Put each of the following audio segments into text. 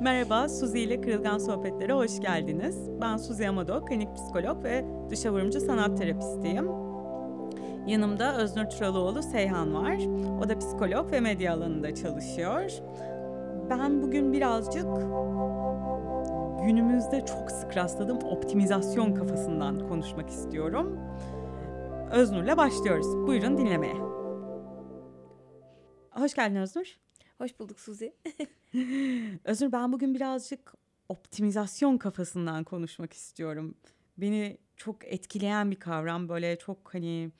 Merhaba, Suzi ile Kırılgan Sohbetlere hoş geldiniz. Ben Suzi Amado, klinik psikolog ve dışavurumcu sanat terapistiyim. Yanımda Öznur Turalıoğlu Seyhan var. O da psikolog ve medya alanında çalışıyor. Ben bugün birazcık günümüzde çok sık rastladığım optimizasyon kafasından konuşmak istiyorum. Öznur'la başlıyoruz. Buyurun dinlemeye. Hoş geldin Öznur. Hoş bulduk Suzi. Özür ben bugün birazcık optimizasyon kafasından konuşmak istiyorum. Beni çok etkileyen bir kavram böyle çok hani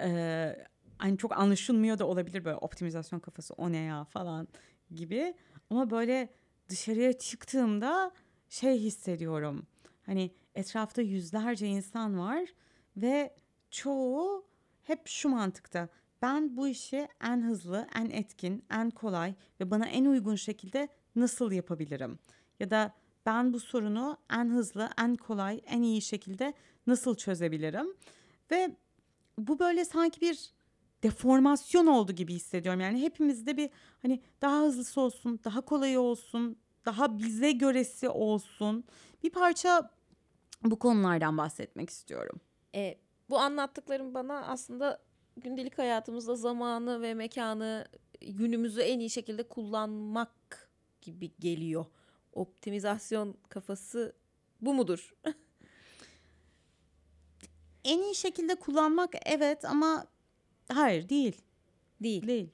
e, hani çok anlaşılmıyor da olabilir böyle optimizasyon kafası o ne ya falan gibi. Ama böyle dışarıya çıktığımda şey hissediyorum. Hani etrafta yüzlerce insan var ve çoğu hep şu mantıkta ben bu işi en hızlı, en etkin, en kolay ve bana en uygun şekilde nasıl yapabilirim? Ya da ben bu sorunu en hızlı, en kolay, en iyi şekilde nasıl çözebilirim? Ve bu böyle sanki bir deformasyon oldu gibi hissediyorum. Yani hepimizde bir hani daha hızlısı olsun, daha kolay olsun, daha bize göresi olsun. Bir parça bu konulardan bahsetmek istiyorum. E, bu anlattıklarım bana aslında gündelik hayatımızda zamanı ve mekanı günümüzü en iyi şekilde kullanmak gibi geliyor. Optimizasyon kafası bu mudur? en iyi şekilde kullanmak evet ama hayır değil. Değil. Değil.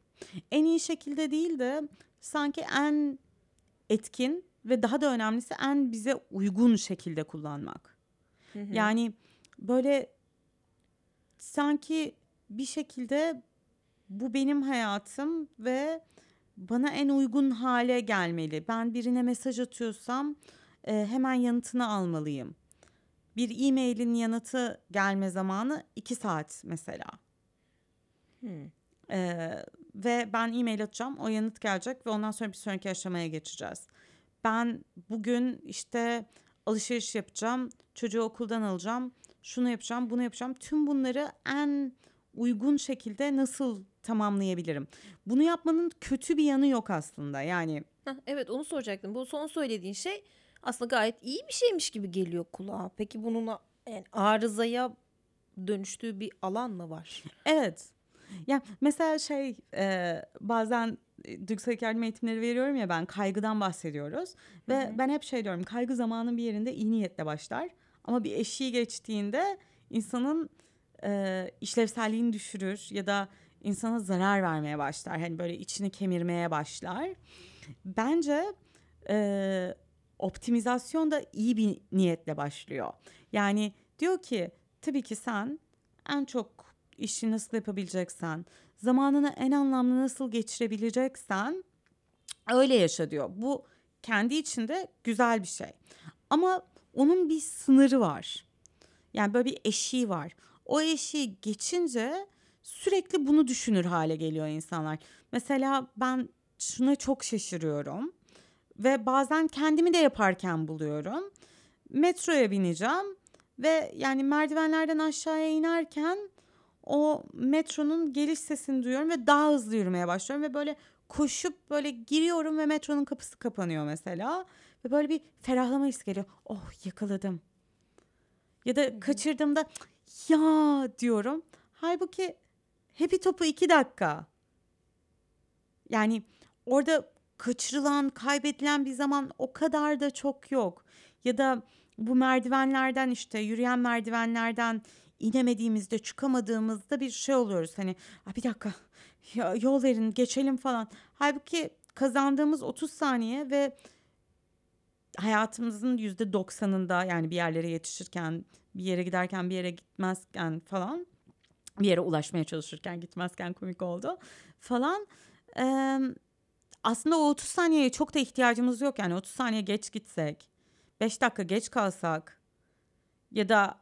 En iyi şekilde değil de sanki en etkin ve daha da önemlisi en bize uygun şekilde kullanmak. Hı hı. Yani böyle sanki bir şekilde bu benim hayatım ve bana en uygun hale gelmeli. Ben birine mesaj atıyorsam e, hemen yanıtını almalıyım. Bir e-mailin yanıtı gelme zamanı iki saat mesela. Hmm. Ee, ve ben e-mail atacağım, o yanıt gelecek ve ondan sonra bir sonraki aşamaya geçeceğiz. Ben bugün işte alışveriş yapacağım, çocuğu okuldan alacağım, şunu yapacağım, bunu yapacağım. Tüm bunları en uygun şekilde nasıl tamamlayabilirim? Bunu yapmanın kötü bir yanı yok aslında. Yani Heh, evet onu soracaktım. Bu son söylediğin şey aslında gayet iyi bir şeymiş gibi geliyor kulağa. Peki bunun yani arızaya dönüştüğü bir alan mı var? Evet. Ya mesela şey e, bazen duygusal yardım eğitimleri veriyorum ya ben kaygıdan bahsediyoruz ve Hı-hı. ben hep şey diyorum kaygı zamanın bir yerinde iyi niyetle başlar ama bir eşiği geçtiğinde insanın e, işlevselliğini düşürür ya da insana zarar vermeye başlar. Hani böyle içini kemirmeye başlar. Bence e, optimizasyon da iyi bir niyetle başlıyor. Yani diyor ki tabii ki sen en çok işi nasıl yapabileceksen, zamanını en anlamlı nasıl geçirebileceksen öyle yaşa diyor. Bu kendi içinde güzel bir şey. Ama onun bir sınırı var. Yani böyle bir eşiği var o eşiği geçince sürekli bunu düşünür hale geliyor insanlar. Mesela ben şuna çok şaşırıyorum ve bazen kendimi de yaparken buluyorum. Metroya bineceğim ve yani merdivenlerden aşağıya inerken o metronun geliş sesini duyuyorum ve daha hızlı yürümeye başlıyorum ve böyle koşup böyle giriyorum ve metronun kapısı kapanıyor mesela ve böyle bir ferahlama hissi geliyor. Oh yakaladım. Ya da kaçırdığımda ya diyorum. Halbuki Happy Top'u iki dakika. Yani orada kaçırılan, kaybedilen bir zaman o kadar da çok yok. Ya da bu merdivenlerden işte yürüyen merdivenlerden inemediğimizde, çıkamadığımızda bir şey oluyoruz. Hani bir dakika ya, yol verin, geçelim falan. Halbuki kazandığımız 30 saniye ve hayatımızın yüzde doksanında yani bir yerlere yetişirken, bir yere giderken, bir yere gitmezken falan bir yere ulaşmaya çalışırken gitmezken komik oldu falan. Ee, aslında o 30 saniyeye çok da ihtiyacımız yok yani 30 saniye geç gitsek, 5 dakika geç kalsak ya da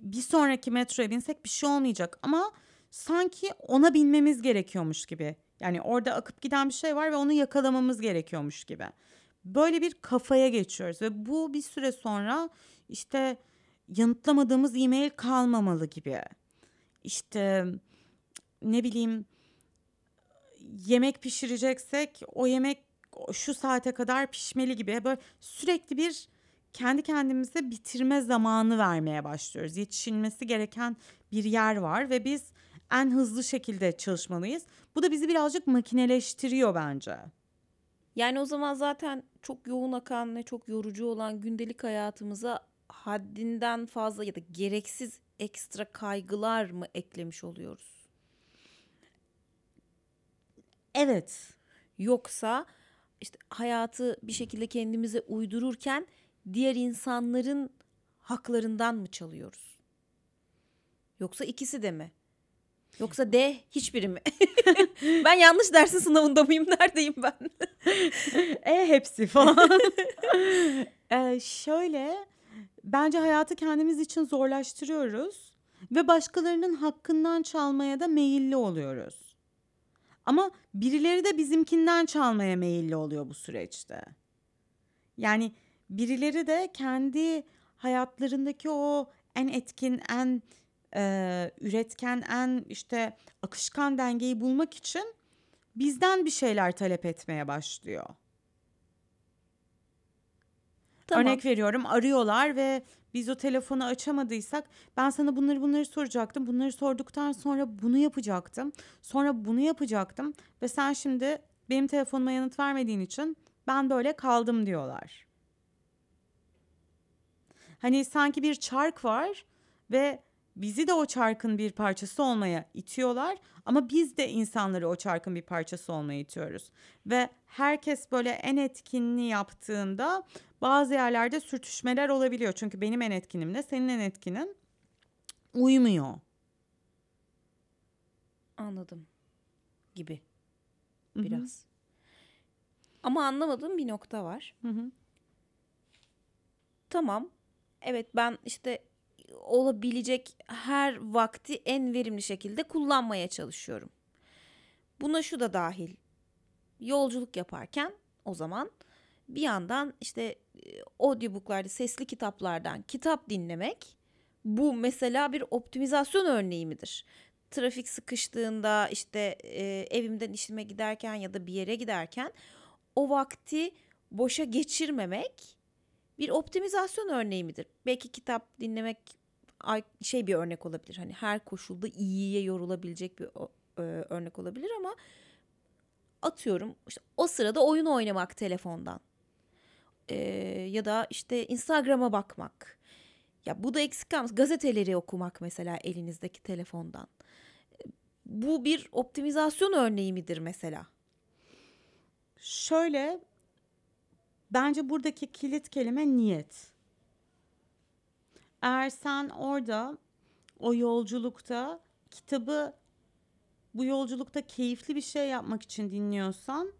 bir sonraki metroya binsek bir şey olmayacak ama sanki ona binmemiz gerekiyormuş gibi. Yani orada akıp giden bir şey var ve onu yakalamamız gerekiyormuş gibi. böyle bir kafaya geçiyoruz ve bu bir süre sonra işte yanıtlamadığımız e-mail kalmamalı gibi. İşte ne bileyim yemek pişireceksek o yemek şu saate kadar pişmeli gibi böyle sürekli bir kendi kendimize bitirme zamanı vermeye başlıyoruz. Yetişilmesi gereken bir yer var ve biz en hızlı şekilde çalışmalıyız. Bu da bizi birazcık makineleştiriyor bence. Yani o zaman zaten çok yoğun akan ve çok yorucu olan gündelik hayatımıza haddinden fazla ya da gereksiz ekstra kaygılar mı eklemiş oluyoruz? Evet. Yoksa işte hayatı bir şekilde kendimize uydururken diğer insanların haklarından mı çalıyoruz? Yoksa ikisi de mi? Yoksa D hiçbiri mi? ben yanlış dersin sınavında mıyım? Neredeyim ben? e hepsi falan. ee, şöyle bence hayatı kendimiz için zorlaştırıyoruz ve başkalarının hakkından çalmaya da meyilli oluyoruz. Ama birileri de bizimkinden çalmaya meyilli oluyor bu süreçte. Yani birileri de kendi hayatlarındaki o en etkin, en e, üretken, en işte akışkan dengeyi bulmak için bizden bir şeyler talep etmeye başlıyor. Tamam. Örnek veriyorum arıyorlar ve biz o telefonu açamadıysak ben sana bunları bunları soracaktım. Bunları sorduktan sonra bunu yapacaktım. Sonra bunu yapacaktım ve sen şimdi benim telefonuma yanıt vermediğin için ben böyle kaldım diyorlar. Hani sanki bir çark var ve bizi de o çarkın bir parçası olmaya itiyorlar ama biz de insanları o çarkın bir parçası olmaya itiyoruz. Ve herkes böyle en etkinliği yaptığında bazı yerlerde sürtüşmeler olabiliyor. Çünkü benim en etkinimle senin en etkinin uymuyor. Anladım. Gibi. Biraz. Hı-hı. Ama anlamadığım bir nokta var. Hı hı. Tamam. Evet ben işte olabilecek her vakti en verimli şekilde kullanmaya çalışıyorum. Buna şu da dahil. Yolculuk yaparken o zaman bir yandan işte e, audiobooklarda, sesli kitaplardan kitap dinlemek bu mesela bir optimizasyon örneği midir? Trafik sıkıştığında işte e, evimden işime giderken ya da bir yere giderken o vakti boşa geçirmemek bir optimizasyon örneği midir? Belki kitap dinlemek şey bir örnek olabilir. Hani her koşulda iyiye yorulabilecek bir e, örnek olabilir ama atıyorum işte o sırada oyun oynamak telefondan. E, ya da işte Instagram'a bakmak. Ya bu da eksik kalmaz. Gazeteleri okumak mesela elinizdeki telefondan. Bu bir optimizasyon örneği midir mesela? Şöyle bence buradaki kilit kelime niyet. Eğer sen orada o yolculukta kitabı bu yolculukta keyifli bir şey yapmak için dinliyorsan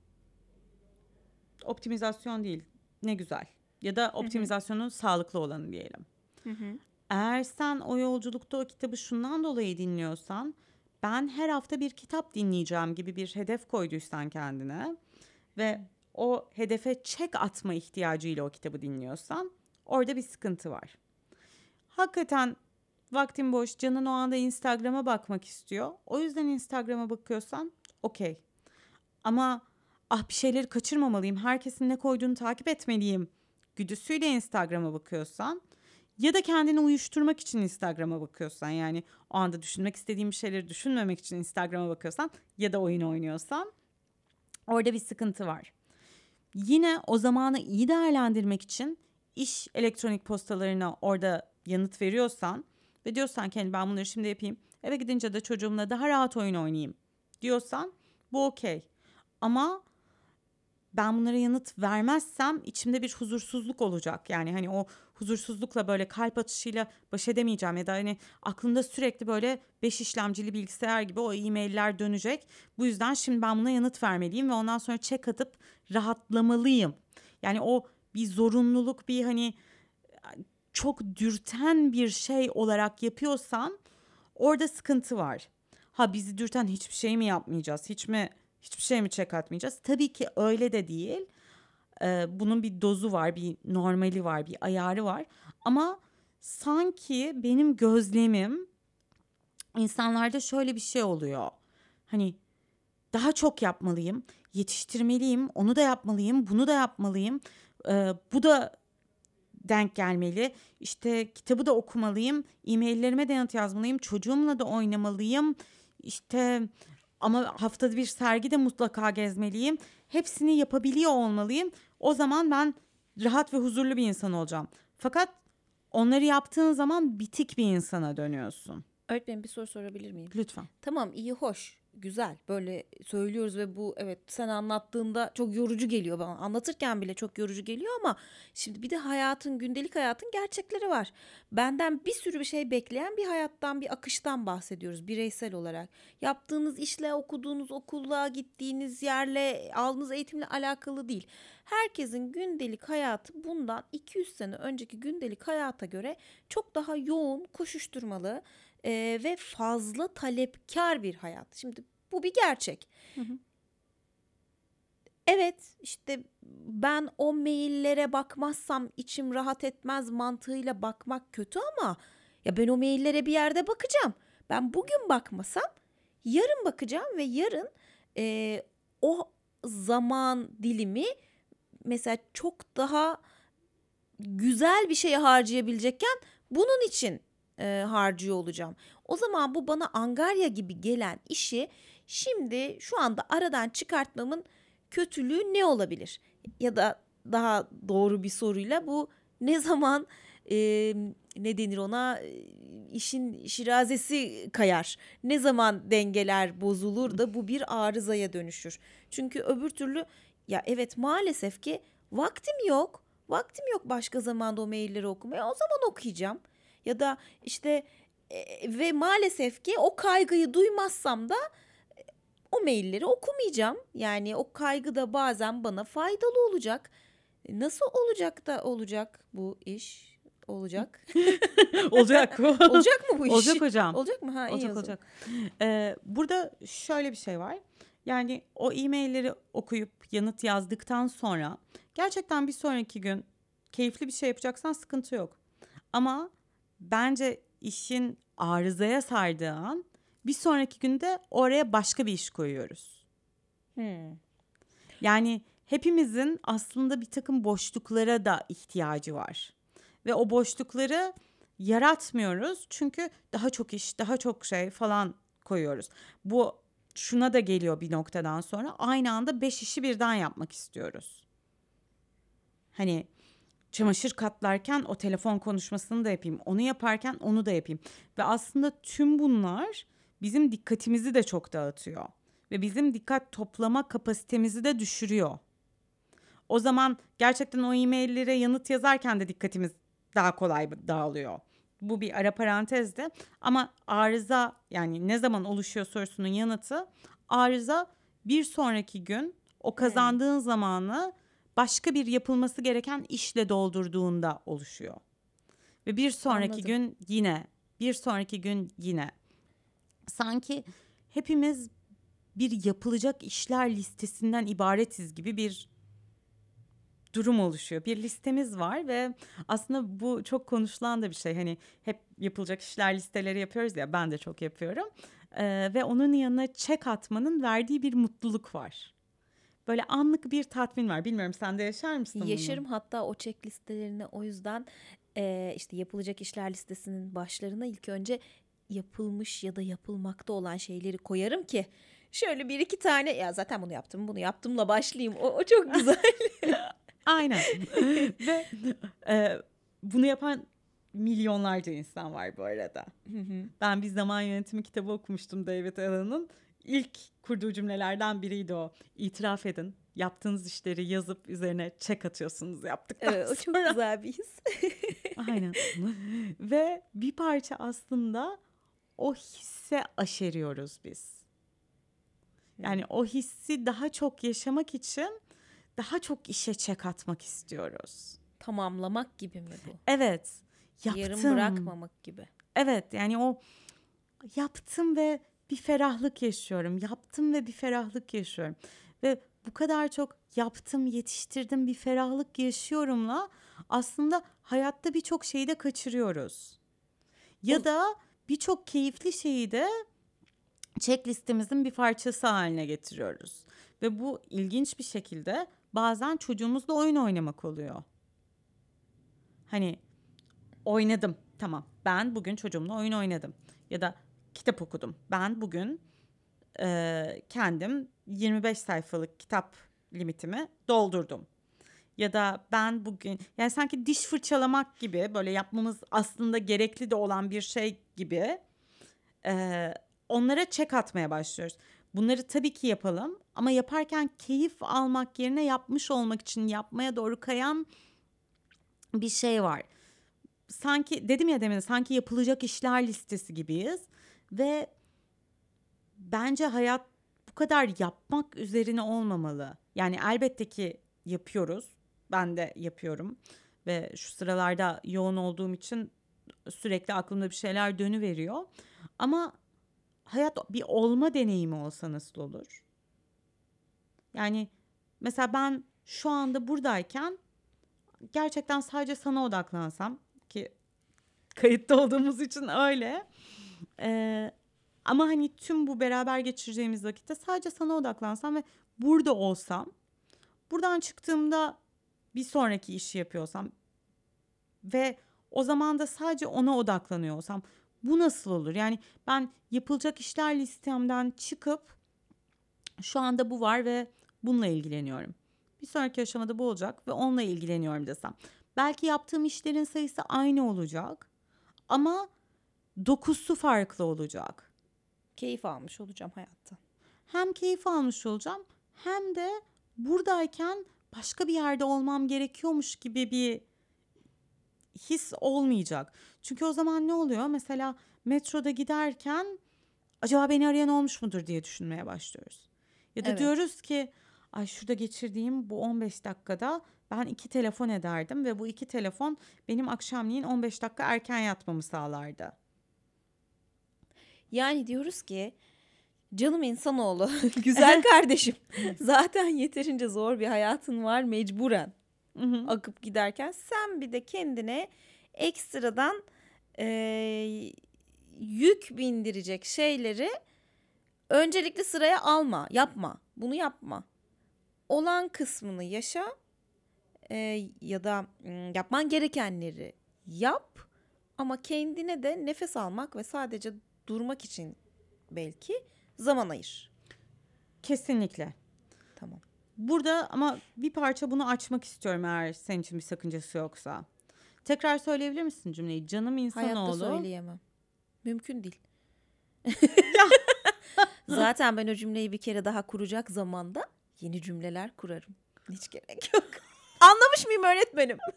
optimizasyon değil. Ne güzel. Ya da optimizasyonun sağlıklı olanı diyelim. Hı-hı. Eğer sen o yolculukta o kitabı şundan dolayı dinliyorsan ben her hafta bir kitap dinleyeceğim gibi bir hedef koyduysan kendine ve o hedefe çek atma ihtiyacıyla o kitabı dinliyorsan orada bir sıkıntı var hakikaten vaktin boş, canın o anda Instagram'a bakmak istiyor. O yüzden Instagram'a bakıyorsan okey. Ama ah bir şeyleri kaçırmamalıyım, herkesin ne koyduğunu takip etmeliyim güdüsüyle Instagram'a bakıyorsan ya da kendini uyuşturmak için Instagram'a bakıyorsan yani o anda düşünmek istediğim şeyleri düşünmemek için Instagram'a bakıyorsan ya da oyun oynuyorsan orada bir sıkıntı var. Yine o zamanı iyi değerlendirmek için iş elektronik postalarına orada yanıt veriyorsan ve diyorsan ki hani ben bunları şimdi yapayım eve gidince de çocuğumla daha rahat oyun oynayayım diyorsan bu okey. Ama ben bunlara yanıt vermezsem içimde bir huzursuzluk olacak. Yani hani o huzursuzlukla böyle kalp atışıyla baş edemeyeceğim ya da hani aklımda sürekli böyle beş işlemcili bilgisayar gibi o e-mailler dönecek. Bu yüzden şimdi ben buna yanıt vermeliyim ve ondan sonra çek atıp rahatlamalıyım. Yani o bir zorunluluk bir hani çok dürten bir şey olarak yapıyorsan orada sıkıntı var. Ha bizi dürten hiçbir şey mi yapmayacağız? Hiç mi hiçbir şey mi çek atmayacağız? Tabii ki öyle de değil. Ee, bunun bir dozu var, bir normali var, bir ayarı var. Ama sanki benim gözlemim insanlarda şöyle bir şey oluyor. Hani daha çok yapmalıyım, yetiştirmeliyim, onu da yapmalıyım, bunu da yapmalıyım. Ee, bu da denk gelmeli. İşte kitabı da okumalıyım, e-maillerime de yanıt yazmalıyım, çocuğumla da oynamalıyım. İşte ama haftada bir sergi de mutlaka gezmeliyim. Hepsini yapabiliyor olmalıyım. O zaman ben rahat ve huzurlu bir insan olacağım. Fakat onları yaptığın zaman bitik bir insana dönüyorsun. Öğretmenim bir soru sorabilir miyim? Lütfen. Tamam iyi hoş güzel böyle söylüyoruz ve bu evet sen anlattığında çok yorucu geliyor bana anlatırken bile çok yorucu geliyor ama şimdi bir de hayatın gündelik hayatın gerçekleri var. Benden bir sürü bir şey bekleyen bir hayattan bir akıştan bahsediyoruz bireysel olarak. Yaptığınız işle okuduğunuz okulla gittiğiniz yerle aldığınız eğitimle alakalı değil. Herkesin gündelik hayatı bundan 200 sene önceki gündelik hayata göre çok daha yoğun koşuşturmalı e, ve fazla talepkar bir hayat. Şimdi bu bir gerçek. Hı hı. Evet işte ben o maillere bakmazsam içim rahat etmez mantığıyla bakmak kötü ama ya ben o maillere bir yerde bakacağım. Ben bugün bakmasam yarın bakacağım ve yarın e, o zaman dilimi mesela çok daha güzel bir şeye harcayabilecekken bunun için e, harcıyor olacağım. O zaman bu bana angarya gibi gelen işi şimdi şu anda aradan çıkartmamın kötülüğü ne olabilir? Ya da daha doğru bir soruyla bu ne zaman e, ne denir ona işin şirazesi kayar. Ne zaman dengeler bozulur da bu bir arızaya dönüşür. Çünkü öbür türlü ya evet maalesef ki vaktim yok. Vaktim yok başka zamanda o mailleri okumaya. O zaman okuyacağım. Ya da işte e, ve maalesef ki o kaygıyı duymazsam da e, o mailleri okumayacağım. Yani o kaygı da bazen bana faydalı olacak. E, nasıl olacak da olacak bu iş? Olacak. olacak. olacak mı bu iş? Olacak hocam. Olacak mı? Ha, olacak olacak. Ee, burada şöyle bir şey var. Yani o e-mailleri okuyup yanıt yazdıktan sonra gerçekten bir sonraki gün keyifli bir şey yapacaksan sıkıntı yok. Ama bence işin arızaya sardığı an bir sonraki günde oraya başka bir iş koyuyoruz. Hmm. Yani hepimizin aslında bir takım boşluklara da ihtiyacı var. Ve o boşlukları yaratmıyoruz çünkü daha çok iş, daha çok şey falan koyuyoruz. Bu şuna da geliyor bir noktadan sonra aynı anda beş işi birden yapmak istiyoruz. Hani çamaşır katlarken o telefon konuşmasını da yapayım. Onu yaparken onu da yapayım. Ve aslında tüm bunlar bizim dikkatimizi de çok dağıtıyor. Ve bizim dikkat toplama kapasitemizi de düşürüyor. O zaman gerçekten o e-maillere yanıt yazarken de dikkatimiz daha kolay dağılıyor. Bu bir ara parantezdi ama arıza yani ne zaman oluşuyor sorusunun yanıtı arıza bir sonraki gün o kazandığın hmm. zamanı başka bir yapılması gereken işle doldurduğunda oluşuyor. Ve bir sonraki Anladım. gün yine, bir sonraki gün yine. Sanki hepimiz bir yapılacak işler listesinden ibaretiz gibi bir durum oluşuyor. Bir listemiz var ve aslında bu çok konuşulan da bir şey. Hani hep yapılacak işler listeleri yapıyoruz ya ben de çok yapıyorum. Ee, ve onun yanına çek atmanın verdiği bir mutluluk var böyle anlık bir tatmin var. Bilmiyorum sen de yaşar mısın Yaşarım bunu? hatta o check listelerine o yüzden e, işte yapılacak işler listesinin başlarına ilk önce yapılmış ya da yapılmakta olan şeyleri koyarım ki şöyle bir iki tane ya zaten bunu yaptım bunu yaptımla başlayayım o, o çok güzel. Aynen ve e, bunu yapan milyonlarca insan var bu arada. ben bir zaman yönetimi kitabı okumuştum David Allen'ın ilk kurduğu cümlelerden biriydi o. İtiraf edin. Yaptığınız işleri yazıp üzerine çek atıyorsunuz yaptıktan evet, o çok güzel bir his. Aynen. Ve bir parça aslında o hisse aşeriyoruz biz. Yani o hissi daha çok yaşamak için daha çok işe çek atmak istiyoruz. Tamamlamak gibi mi bu? Evet. Yaptım. Yarım bırakmamak gibi. Evet yani o yaptım ve bir ferahlık yaşıyorum. Yaptım ve bir ferahlık yaşıyorum. ve bu kadar çok yaptım, yetiştirdim, bir ferahlık yaşıyorumla aslında hayatta birçok şeyi de kaçırıyoruz. Ya da birçok keyifli şeyi de checklistemizin bir parçası haline getiriyoruz. Ve bu ilginç bir şekilde bazen çocuğumuzla oyun oynamak oluyor. Hani oynadım tamam ben bugün çocuğumla oyun oynadım ya da kitap okudum. Ben bugün e, kendim 25 sayfalık kitap limitimi doldurdum. Ya da ben bugün yani sanki diş fırçalamak gibi böyle yapmamız aslında gerekli de olan bir şey gibi e, onlara çek atmaya başlıyoruz. Bunları tabii ki yapalım ama yaparken keyif almak yerine yapmış olmak için yapmaya doğru kayan bir şey var. Sanki dedim ya demin sanki yapılacak işler listesi gibiyiz ve bence hayat bu kadar yapmak üzerine olmamalı. Yani elbette ki yapıyoruz. Ben de yapıyorum ve şu sıralarda yoğun olduğum için sürekli aklımda bir şeyler dönü veriyor. Ama hayat bir olma deneyimi olsa nasıl olur? Yani mesela ben şu anda buradayken gerçekten sadece sana odaklansam ki kayıtta olduğumuz için öyle. Ee, ama hani tüm bu beraber geçireceğimiz vakitte sadece sana odaklansam ve burada olsam, buradan çıktığımda bir sonraki işi yapıyorsam ve o zaman da sadece ona odaklanıyor olsam bu nasıl olur? Yani ben yapılacak işler listemden çıkıp şu anda bu var ve bununla ilgileniyorum. Bir sonraki aşamada bu olacak ve onunla ilgileniyorum desem. Belki yaptığım işlerin sayısı aynı olacak ama dokusu farklı olacak. Keyif almış olacağım hayatta. Hem keyif almış olacağım hem de buradayken başka bir yerde olmam gerekiyormuş gibi bir his olmayacak. Çünkü o zaman ne oluyor? Mesela metroda giderken acaba beni arayan olmuş mudur diye düşünmeye başlıyoruz. Ya da Evet. diyoruz ki ay şurada geçirdiğim bu 15 dakikada ben iki telefon ederdim ve bu iki telefon benim akşamleyin 15 dakika erken yatmamı sağlardı. Yani diyoruz ki canım insanoğlu, güzel kardeşim. Zaten yeterince zor bir hayatın var mecburen akıp giderken sen bir de kendine ekstradan eee, yük bindirecek şeyleri öncelikli sıraya alma, yapma. Bunu yapma. Olan kısmını yaşa eee, ya da yapman gerekenleri yap ama kendine de nefes almak ve sadece durmak için belki zaman ayır. Kesinlikle. Tamam. Burada ama bir parça bunu açmak istiyorum eğer senin için bir sakıncası yoksa. Tekrar söyleyebilir misin cümleyi? Canım Hayatta insanoğlu. söyleyemem. Mümkün değil. Zaten ben o cümleyi bir kere daha kuracak zamanda yeni cümleler kurarım. Hiç gerek yok. Anlamış mıyım öğretmenim?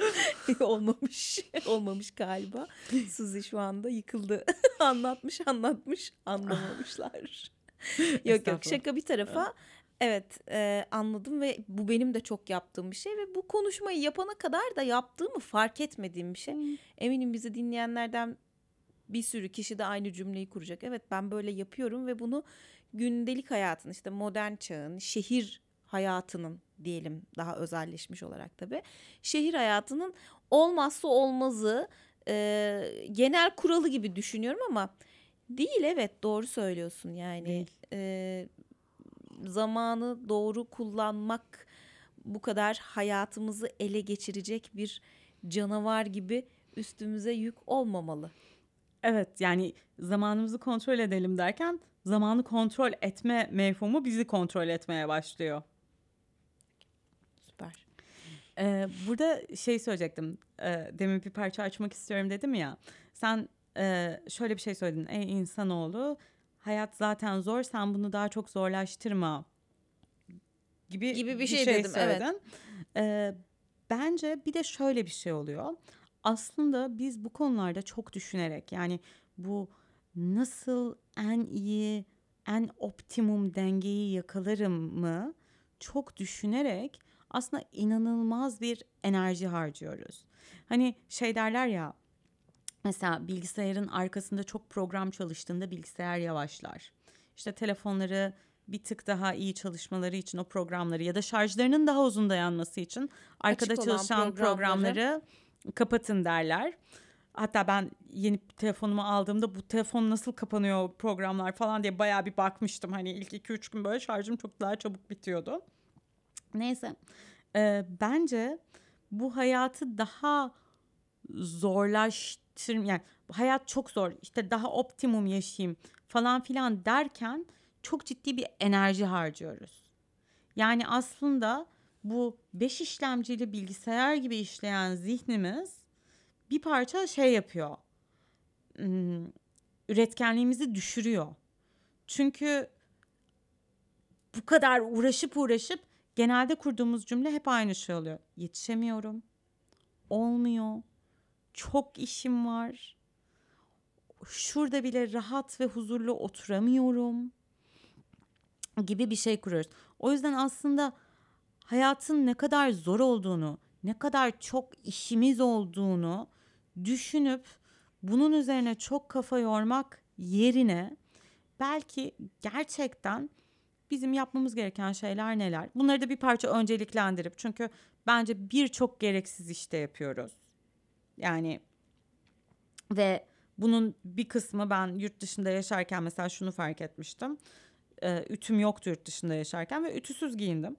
Olmamış. Olmamış galiba. Suzi şu anda yıkıldı. anlatmış anlatmış anlamamışlar. yok yok şaka bir tarafa. Evet e, anladım ve bu benim de çok yaptığım bir şey ve bu konuşmayı yapana kadar da yaptığımı fark etmediğim bir şey. Eminim bizi dinleyenlerden bir sürü kişi de aynı cümleyi kuracak. Evet ben böyle yapıyorum ve bunu gündelik hayatın işte modern çağın, şehir hayatının diyelim daha özelleşmiş olarak tabii. Şehir hayatının olmazsa olmazı e, genel kuralı gibi düşünüyorum ama değil evet doğru söylüyorsun yani. Değil. E, zamanı doğru kullanmak bu kadar hayatımızı ele geçirecek bir canavar gibi üstümüze yük olmamalı. Evet yani zamanımızı kontrol edelim derken zamanı kontrol etme mefhumu bizi kontrol etmeye başlıyor. Süper. Ee, burada şey söyleyecektim. Ee, demin bir parça açmak istiyorum dedim ya. Sen e, şöyle bir şey söyledin. Ey insanoğlu hayat zaten zor sen bunu daha çok zorlaştırma gibi, Gibi bir şey dedim, evet. söyledin. Ee, bence bir de şöyle bir şey oluyor. Aslında biz bu konularda çok düşünerek yani bu nasıl en iyi en optimum dengeyi yakalarım mı çok düşünerek aslında inanılmaz bir enerji harcıyoruz. Hani şey derler ya mesela bilgisayarın arkasında çok program çalıştığında bilgisayar yavaşlar. İşte telefonları bir tık daha iyi çalışmaları için o programları ya da şarjlarının daha uzun dayanması için arkada Açık çalışan programları. programları kapatın derler. Hatta ben yeni telefonumu aldığımda bu telefon nasıl kapanıyor programlar falan diye bayağı bir bakmıştım. Hani ilk 2-3 gün böyle şarjım çok daha çabuk bitiyordu. Neyse. Ee, bence bu hayatı daha zorlaştır yani hayat çok zor işte daha optimum yaşayayım falan filan derken çok ciddi bir enerji harcıyoruz. Yani aslında bu beş işlemcili bilgisayar gibi işleyen zihnimiz bir parça şey yapıyor. Hmm, üretkenliğimizi düşürüyor. Çünkü bu kadar uğraşıp uğraşıp genelde kurduğumuz cümle hep aynı şey oluyor. Yetişemiyorum. Olmuyor. Çok işim var. Şurada bile rahat ve huzurlu oturamıyorum gibi bir şey kuruyoruz. O yüzden aslında hayatın ne kadar zor olduğunu, ne kadar çok işimiz olduğunu düşünüp bunun üzerine çok kafa yormak yerine belki gerçekten bizim yapmamız gereken şeyler neler? Bunları da bir parça önceliklendirip çünkü bence birçok gereksiz işte yapıyoruz. Yani ve bunun bir kısmı ben yurt dışında yaşarken mesela şunu fark etmiştim. Ee, ütüm yoktu yurt dışında yaşarken ve ütüsüz giyindim.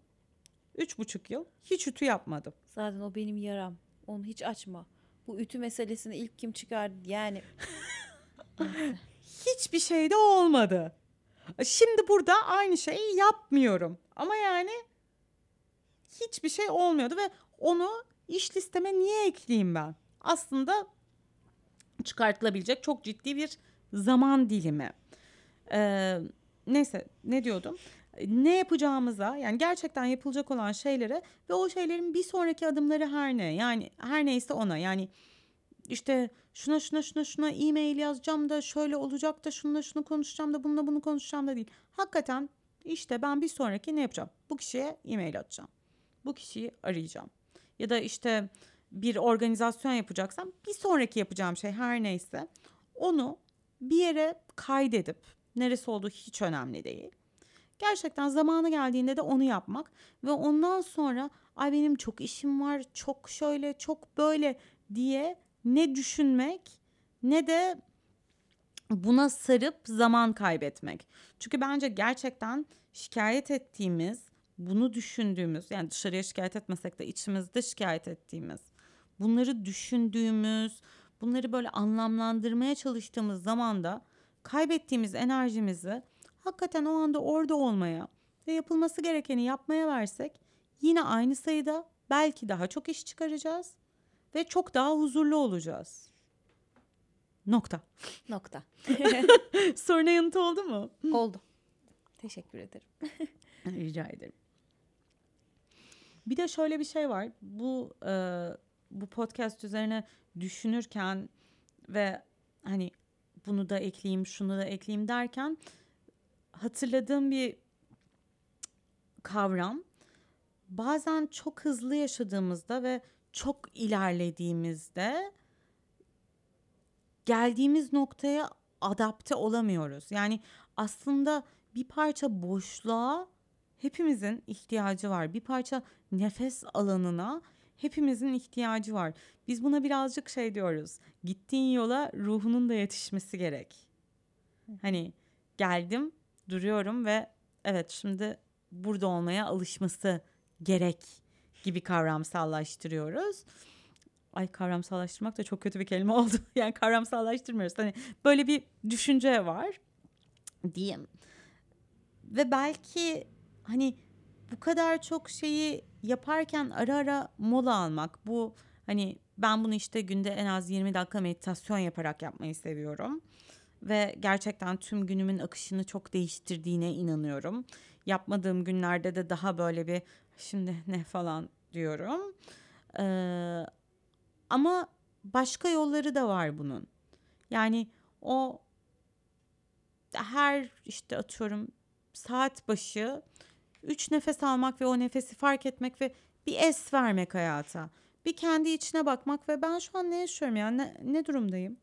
Üç buçuk yıl hiç ütü yapmadım. Zaten o benim yaram. Onu hiç açma. Bu ütü meselesini ilk kim çıkardı yani Hiçbir şey de olmadı. Şimdi burada aynı şeyi yapmıyorum. Ama yani hiçbir şey olmuyordu ve onu iş listeme niye ekleyeyim ben? Aslında çıkartılabilecek çok ciddi bir zaman dilimi. Ee, neyse ne diyordum? Ne yapacağımıza yani gerçekten yapılacak olan şeylere ve o şeylerin bir sonraki adımları her ne yani her neyse ona yani işte şuna şuna şuna şuna e-mail yazacağım da şöyle olacak da şununla şunu konuşacağım da bununla bunu konuşacağım da değil. Hakikaten işte ben bir sonraki ne yapacağım? Bu kişiye e-mail atacağım. Bu kişiyi arayacağım. Ya da işte bir organizasyon yapacaksam bir sonraki yapacağım şey her neyse onu bir yere kaydedip neresi olduğu hiç önemli değil. Gerçekten zamanı geldiğinde de onu yapmak ve ondan sonra ay benim çok işim var, çok şöyle, çok böyle diye ne düşünmek ne de buna sarıp zaman kaybetmek. Çünkü bence gerçekten şikayet ettiğimiz, bunu düşündüğümüz yani dışarıya şikayet etmesek de içimizde şikayet ettiğimiz, bunları düşündüğümüz, bunları böyle anlamlandırmaya çalıştığımız zaman da kaybettiğimiz enerjimizi hakikaten o anda orada olmaya ve yapılması gerekeni yapmaya versek yine aynı sayıda belki daha çok iş çıkaracağız ve çok daha huzurlu olacağız. Nokta. nokta. Soruna yanıt oldu mu? Oldu. Teşekkür ederim. Rica ederim. Bir de şöyle bir şey var. Bu e, bu podcast üzerine düşünürken ve hani bunu da ekleyeyim, şunu da ekleyeyim derken hatırladığım bir kavram. Bazen çok hızlı yaşadığımızda ve çok ilerlediğimizde geldiğimiz noktaya adapte olamıyoruz. Yani aslında bir parça boşluğa hepimizin ihtiyacı var. Bir parça nefes alanına hepimizin ihtiyacı var. Biz buna birazcık şey diyoruz. Gittiğin yola ruhunun da yetişmesi gerek. Hani geldim, duruyorum ve evet şimdi burada olmaya alışması gerek gibi kavramsallaştırıyoruz. Ay kavramsallaştırmak da çok kötü bir kelime oldu. Yani kavramsallaştırmıyoruz. Hani böyle bir düşünce var diyeyim. Ve belki hani bu kadar çok şeyi yaparken ara ara mola almak. Bu hani ben bunu işte günde en az 20 dakika meditasyon yaparak yapmayı seviyorum. Ve gerçekten tüm günümün akışını çok değiştirdiğine inanıyorum. Yapmadığım günlerde de daha böyle bir şimdi ne falan diyorum. Ee, ama başka yolları da var bunun. Yani o her işte atıyorum saat başı üç nefes almak ve o nefesi fark etmek ve bir es vermek hayata. Bir kendi içine bakmak ve ben şu an ne yaşıyorum ya ne, ne durumdayım?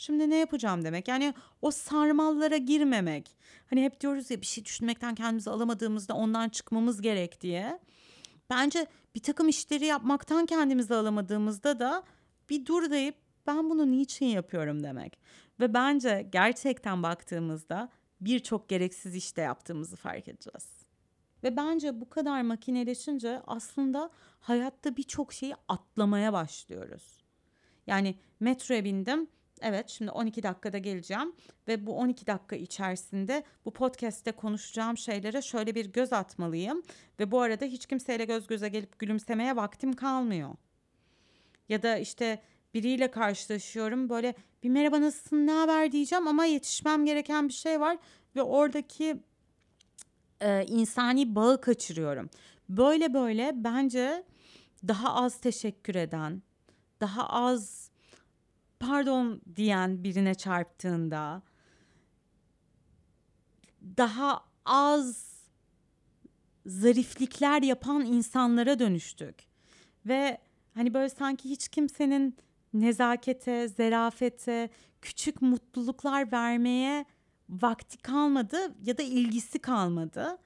Şimdi ne yapacağım demek. Yani o sarmallara girmemek. Hani hep diyoruz ya bir şey düşünmekten kendimizi alamadığımızda ondan çıkmamız gerek diye. Bence bir takım işleri yapmaktan kendimizi alamadığımızda da bir dur deyip ben bunu niçin yapıyorum demek. Ve bence gerçekten baktığımızda birçok gereksiz işte yaptığımızı fark edeceğiz. Ve bence bu kadar makineleşince aslında hayatta birçok şeyi atlamaya başlıyoruz. Yani metroya bindim. Evet şimdi 12 dakikada geleceğim ve bu 12 dakika içerisinde bu podcast'te konuşacağım şeylere şöyle bir göz atmalıyım ve bu arada hiç kimseyle göz göze gelip gülümsemeye vaktim kalmıyor. Ya da işte biriyle karşılaşıyorum böyle bir merhaba nasılsın ne haber diyeceğim ama yetişmem gereken bir şey var ve oradaki e, insani bağı kaçırıyorum. Böyle böyle bence daha az teşekkür eden, daha az pardon diyen birine çarptığında daha az zariflikler yapan insanlara dönüştük. Ve hani böyle sanki hiç kimsenin nezakete, zerafete, küçük mutluluklar vermeye vakti kalmadı ya da ilgisi kalmadı.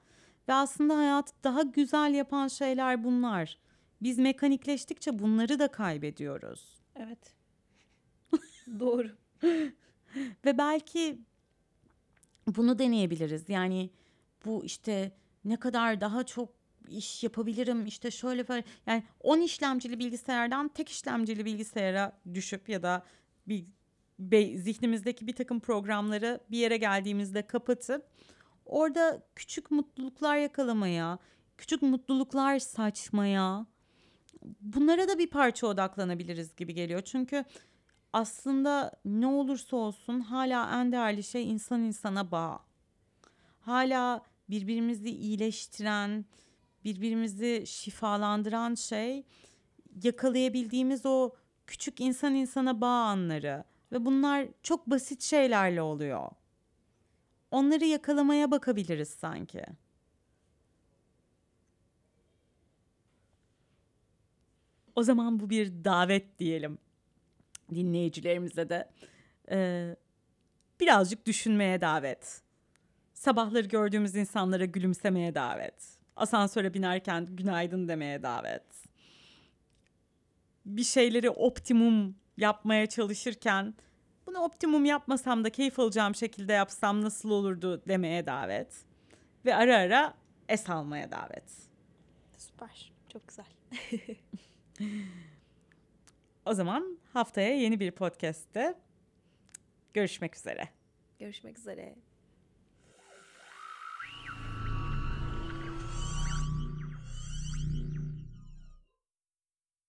Ve aslında hayatı daha güzel yapan şeyler bunlar. Biz mekanikleştikçe bunları da kaybediyoruz. Evet. Doğru. Ve belki bunu deneyebiliriz. Yani bu işte ne kadar daha çok iş yapabilirim işte şöyle böyle yani 10 işlemcili bilgisayardan tek işlemcili bilgisayara düşüp ya da bir be, zihnimizdeki bir takım programları bir yere geldiğimizde kapatıp orada küçük mutluluklar yakalamaya, küçük mutluluklar saçmaya bunlara da bir parça odaklanabiliriz gibi geliyor. Çünkü aslında ne olursa olsun hala en değerli şey insan insana bağ. Hala birbirimizi iyileştiren, birbirimizi şifalandıran şey yakalayabildiğimiz o küçük insan insana bağ anları ve bunlar çok basit şeylerle oluyor. Onları yakalamaya bakabiliriz sanki. O zaman bu bir davet diyelim dinleyicilerimize de. Ee, birazcık düşünmeye davet. Sabahları gördüğümüz insanlara gülümsemeye davet. Asansöre binerken günaydın demeye davet. Bir şeyleri optimum yapmaya çalışırken bunu optimum yapmasam da keyif alacağım şekilde yapsam nasıl olurdu demeye davet. Ve ara ara es almaya davet. Süper. Çok güzel. o zaman haftaya yeni bir podcast'te görüşmek üzere. Görüşmek üzere.